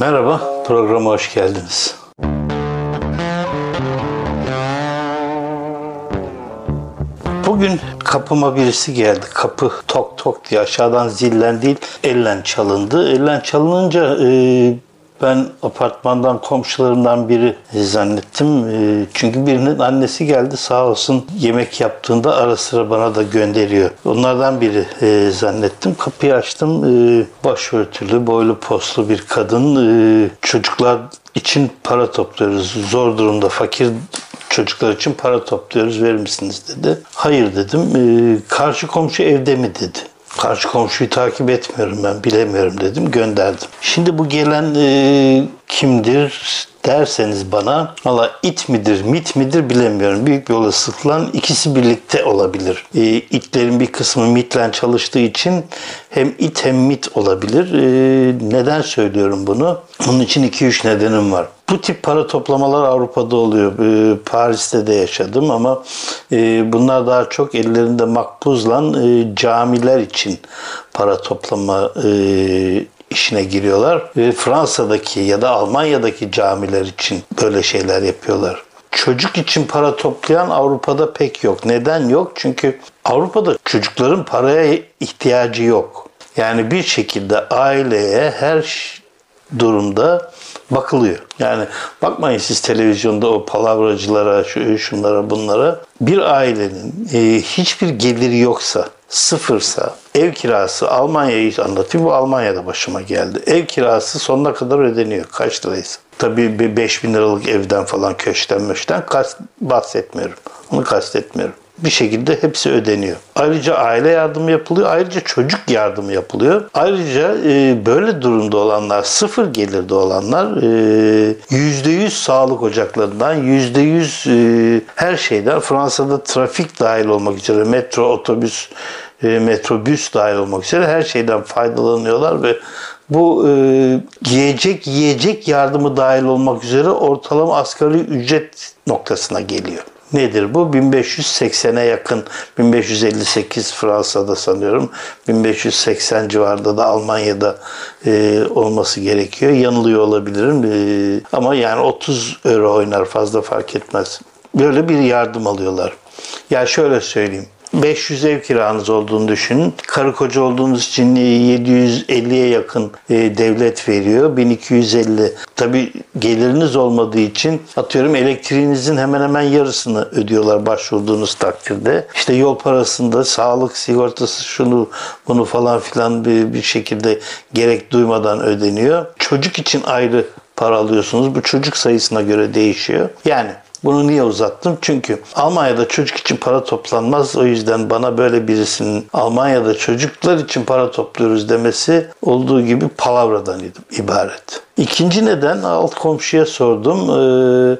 Merhaba, programa hoş geldiniz. Bugün kapıma birisi geldi. Kapı tok tok diye aşağıdan zillen değil, ellen çalındı. Ellen çalınınca e, ben apartmandan komşularımdan biri zannettim. E, çünkü birinin annesi geldi sağ olsun yemek yaptığında ara sıra bana da gönderiyor. Onlardan biri e, zannettim. Kapıyı açtım. E, başörtülü, boylu poslu bir kadın. E, çocuklar için para topluyoruz. Zor durumda, fakir çocuklar için para topluyoruz verir misiniz dedi. Hayır dedim. E, karşı komşu evde mi dedi. Karşı komşuyu takip etmiyorum ben bilemiyorum dedim gönderdim. Şimdi bu gelen e, kimdir derseniz bana valla it midir mit midir bilemiyorum. Büyük bir olasılıkla ikisi birlikte olabilir. E, itlerin bir kısmı mitle çalıştığı için hem it hem mit olabilir. E, neden söylüyorum bunu? Bunun için 2-3 nedenim var. Bu tip para toplamalar Avrupa'da oluyor. E, Paris'te de yaşadım ama e, bunlar daha çok ellerinde makbuzla e, camiler için para toplama e, işine giriyorlar. Ve Fransa'daki ya da Almanya'daki camiler için böyle şeyler yapıyorlar. Çocuk için para toplayan Avrupa'da pek yok. Neden yok? Çünkü Avrupa'da çocukların paraya ihtiyacı yok. Yani bir şekilde aileye her durumda bakılıyor. Yani bakmayın siz televizyonda o palavracılara, şu, şunlara, bunlara. Bir ailenin e, hiçbir geliri yoksa, sıfırsa, ev kirası, Almanya'yı anlatayım. Bu Almanya'da başıma geldi. Ev kirası sonuna kadar ödeniyor. Kaç liraysa. Tabii bir 5 bin liralık evden falan köşten möşten bahsetmiyorum. Onu kastetmiyorum bir şekilde hepsi ödeniyor. Ayrıca aile yardımı yapılıyor. Ayrıca çocuk yardımı yapılıyor. Ayrıca e, böyle durumda olanlar, sıfır gelirde olanlar e, yüzde yüz sağlık ocaklarından, yüzde yüz e, her şeyden Fransa'da trafik dahil olmak üzere metro, otobüs, e, metrobüs dahil olmak üzere her şeyden faydalanıyorlar ve bu e, yiyecek yiyecek yardımı dahil olmak üzere ortalama asgari ücret noktasına geliyor. Nedir bu? 1580'e yakın, 1558 Fransa'da sanıyorum, 1580 civarında da Almanya'da e, olması gerekiyor. Yanılıyor olabilirim e, ama yani 30 euro oynar fazla fark etmez. Böyle bir yardım alıyorlar. Ya yani şöyle söyleyeyim. 500 ev kiranız olduğunu düşünün. Karı koca olduğunuz için 750'ye yakın e, devlet veriyor. 1250. Tabi geliriniz olmadığı için atıyorum elektriğinizin hemen hemen yarısını ödüyorlar başvurduğunuz takdirde. İşte yol parasında sağlık sigortası şunu bunu falan filan bir, bir şekilde gerek duymadan ödeniyor. Çocuk için ayrı para alıyorsunuz. Bu çocuk sayısına göre değişiyor. Yani bunu niye uzattım? Çünkü Almanya'da çocuk için para toplanmaz. O yüzden bana böyle birisinin Almanya'da çocuklar için para topluyoruz demesi olduğu gibi palavradan ibaret. İkinci neden alt komşuya sordum. Ee,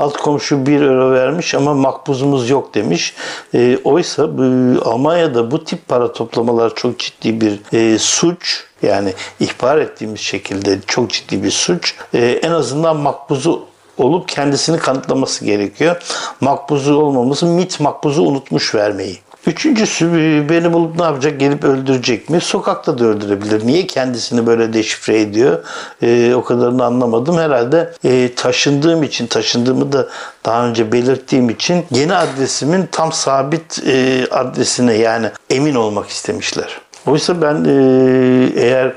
alt komşu 1 euro vermiş ama makbuzumuz yok demiş. E, oysa bu, Almanya'da bu tip para toplamalar çok ciddi bir e, suç. Yani ihbar ettiğimiz şekilde çok ciddi bir suç. E, en azından makbuzu olup kendisini kanıtlaması gerekiyor. Makbuzu olmaması MIT makbuzu unutmuş vermeyi. Üçüncüsü e, beni bulup ne yapacak? Gelip öldürecek mi? Sokakta da öldürebilir. Niye kendisini böyle deşifre ediyor? E, o kadarını anlamadım. Herhalde e, taşındığım için, taşındığımı da daha önce belirttiğim için yeni adresimin tam sabit e, adresine yani emin olmak istemişler. Oysa ben e, eğer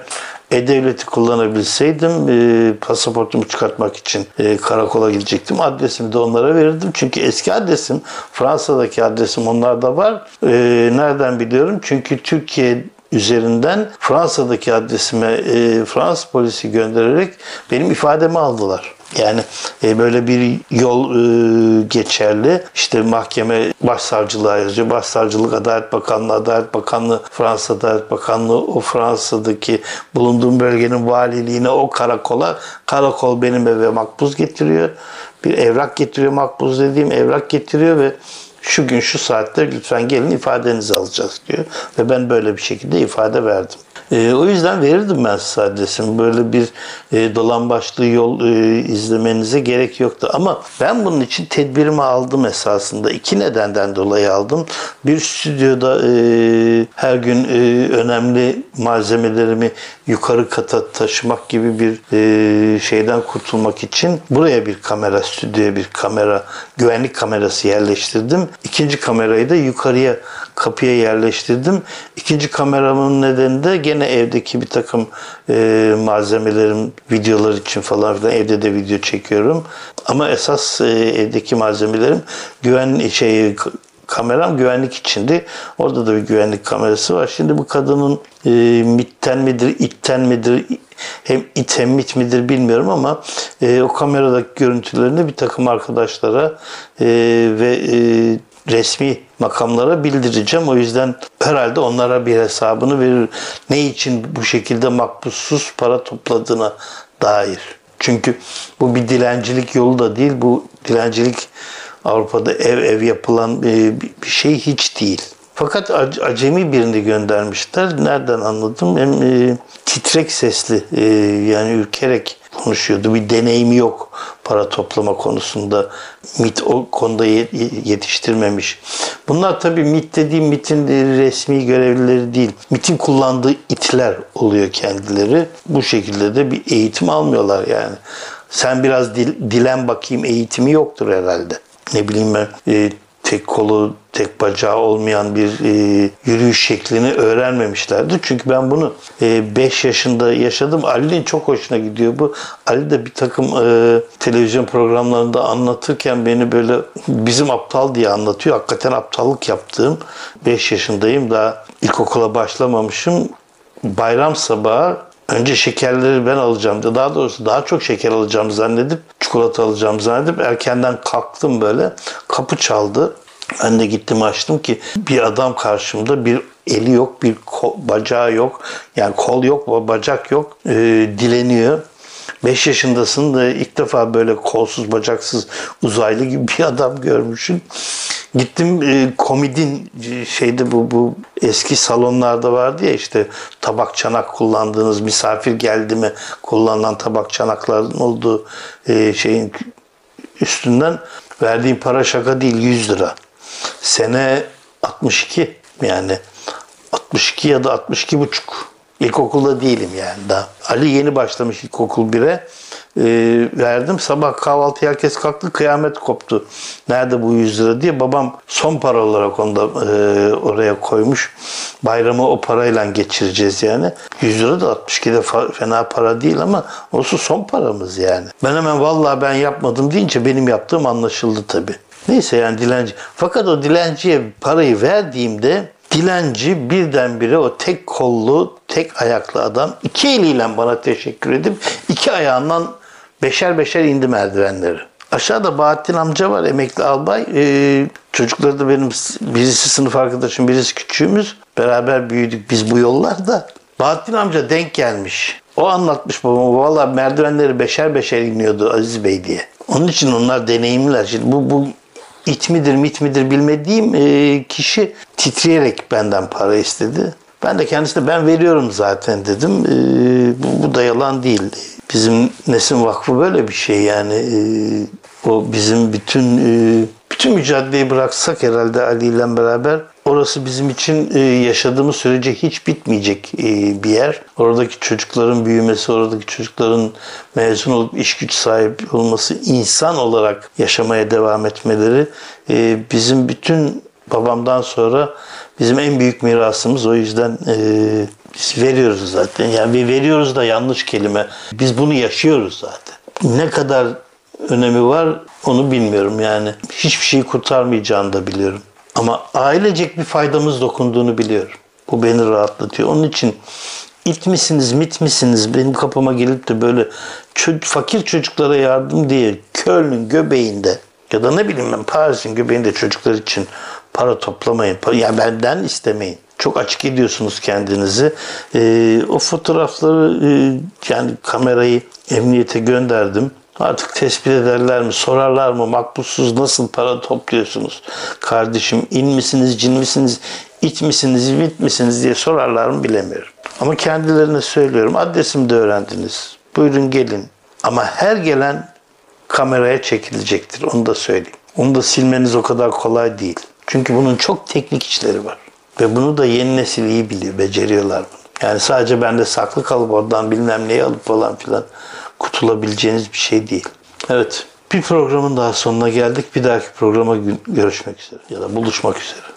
e-Devlet'i kullanabilseydim e, pasaportumu çıkartmak için e, karakola gidecektim. Adresimi de onlara verirdim. Çünkü eski adresim, Fransa'daki adresim onlarda var. E, nereden biliyorum? Çünkü Türkiye üzerinden Fransa'daki adresime e, Fransız polisi göndererek benim ifademi aldılar. Yani e, böyle bir yol e, geçerli. İşte mahkeme başsavcılığa yazıyor. Başsavcılık Adalet Bakanlığı, Adalet Bakanlığı, Fransa Adalet Bakanlığı o Fransa'daki bulunduğum bölgenin valiliğine o karakola karakol benim eve makbuz getiriyor. Bir evrak getiriyor makbuz dediğim evrak getiriyor ve şu gün şu saatte lütfen gelin ifadenizi alacağız diyor. Ve ben böyle bir şekilde ifade verdim. E, o yüzden verirdim ben size adresimi. Böyle bir e, dolan başlı yol e, izlemenize gerek yoktu. Ama ben bunun için tedbirimi aldım esasında. İki nedenden dolayı aldım. Bir stüdyoda e, her gün e, önemli malzemelerimi yukarı kata taşımak gibi bir e, şeyden kurtulmak için buraya bir kamera, stüdyoya bir kamera, güvenlik kamerası yerleştirdim. İkinci kamerayı da yukarıya kapıya yerleştirdim. İkinci kameramın nedeni de gene evdeki bir takım e, malzemelerim, videolar için falan filan evde de video çekiyorum. Ama esas e, evdeki malzemelerim güven şey kameram güvenlik içindi. Orada da bir güvenlik kamerası var. Şimdi bu kadının e, mitten midir, itten midir, hem it hem mit midir bilmiyorum ama e, o kameradaki görüntülerini bir takım arkadaşlara e, ve e, resmi makamlara bildireceğim. O yüzden herhalde onlara bir hesabını verir. Ne için bu şekilde makbussuz para topladığına dair. Çünkü bu bir dilencilik yolu da değil. Bu dilencilik Avrupa'da ev ev yapılan e, bir şey hiç değil. Fakat acemi birini göndermişler. Nereden anladım? Hem e, titrek sesli e, yani ürkerek konuşuyordu. Bir deneyimi yok para toplama konusunda. MIT o konuda yetiştirmemiş. Bunlar tabii MIT dediğim MIT'in resmi görevlileri değil. MIT'in kullandığı itler oluyor kendileri. Bu şekilde de bir eğitim almıyorlar yani. Sen biraz dil, dilen bakayım eğitimi yoktur herhalde ne bileyim ben e, tek kolu, tek bacağı olmayan bir e, yürüyüş şeklini öğrenmemişlerdi. Çünkü ben bunu 5 e, yaşında yaşadım. Ali'nin çok hoşuna gidiyor bu. Ali de bir takım e, televizyon programlarında anlatırken beni böyle bizim aptal diye anlatıyor. Hakikaten aptallık yaptığım 5 yaşındayım. Daha ilkokula başlamamışım. Bayram sabahı Önce şekerleri ben alacağım. Daha doğrusu daha çok şeker alacağım zannedip çikolata alacağım zannedip erkenden kalktım böyle. Kapı çaldı. Ben de gittim açtım ki bir adam karşımda bir eli yok, bir kol, bacağı yok. Yani kol yok, bacak yok. E, dileniyor. 5 yaşındasın da ilk defa böyle kolsuz bacaksız uzaylı gibi bir adam görmüşsün. Gittim e, komedin e, şeyde bu bu eski salonlarda vardı ya işte tabak çanak kullandığınız misafir geldi mi kullanılan tabak çanakların olduğu e, şeyin üstünden verdiğim para şaka değil 100 lira. Sene 62 yani 62 ya da 62 buçuk. İlkokulda değilim yani daha. Ali yeni başlamış ilkokul 1'e e, verdim. Sabah kahvaltı herkes kalktı kıyamet koptu. Nerede bu 100 lira diye babam son para olarak onu da e, oraya koymuş. Bayramı o parayla geçireceğiz yani. 100 lira da 62'de fena para değil ama olsun son paramız yani. Ben hemen vallahi ben yapmadım deyince benim yaptığım anlaşıldı tabii. Neyse yani dilenci. Fakat o dilenciye parayı verdiğimde dilenci birdenbire o tek kollu, tek ayaklı adam iki eliyle bana teşekkür edip iki ayağından beşer beşer indi merdivenleri. Aşağıda Bahattin amca var emekli albay. Ee, çocukları da benim birisi sınıf arkadaşım birisi küçüğümüz. Beraber büyüdük biz bu yollarda. Bahattin amca denk gelmiş. O anlatmış babama. Valla merdivenleri beşer beşer iniyordu Aziz Bey diye. Onun için onlar deneyimliler. Şimdi bu, bu it midir mit midir bilmediğim e, kişi titreyerek benden para istedi. Ben de kendisine ben veriyorum zaten dedim. E, bu, bu da yalan değil. Bizim Nesin Vakfı böyle bir şey yani. E, o bizim bütün e, bütün mücadeleyi bıraksak herhalde Ali ile beraber orası bizim için e, yaşadığımız sürece hiç bitmeyecek e, bir yer. Oradaki çocukların büyümesi, oradaki çocukların mezun olup iş güç sahibi olması, insan olarak yaşamaya devam etmeleri e, bizim bütün babamdan sonra bizim en büyük mirasımız. O yüzden biz veriyoruz zaten. Yani veriyoruz da yanlış kelime. Biz bunu yaşıyoruz zaten. Ne kadar önemi var onu bilmiyorum yani. Hiçbir şeyi kurtarmayacağını da biliyorum. Ama ailecek bir faydamız dokunduğunu biliyorum. Bu beni rahatlatıyor. Onun için it misiniz, mit misiniz benim kapıma gelip de böyle fakir çocuklara yardım diye Köln'ün göbeğinde ya da ne bileyim ben Paris'in göbeğinde çocuklar için para toplamayın. Yani benden istemeyin. Çok açık ediyorsunuz kendinizi. Ee, o fotoğrafları e, yani kamerayı emniyete gönderdim. Artık tespit ederler mi, sorarlar mı, makbulsuz nasıl para topluyorsunuz? Kardeşim in misiniz, cin misiniz, it misiniz, bit misiniz diye sorarlar mı bilemiyorum. Ama kendilerine söylüyorum, adresimi de öğrendiniz. Buyurun gelin. Ama her gelen kameraya çekilecektir, onu da söyleyeyim. Onu da silmeniz o kadar kolay değil. Çünkü bunun çok teknik işleri var. Ve bunu da yeni nesil iyi biliyor, beceriyorlar bunu. Yani sadece bende saklı kalıp oradan bilmem neyi alıp falan filan kurtulabileceğiniz bir şey değil. Evet. Bir programın daha sonuna geldik. Bir dahaki programa görüşmek üzere ya da buluşmak üzere.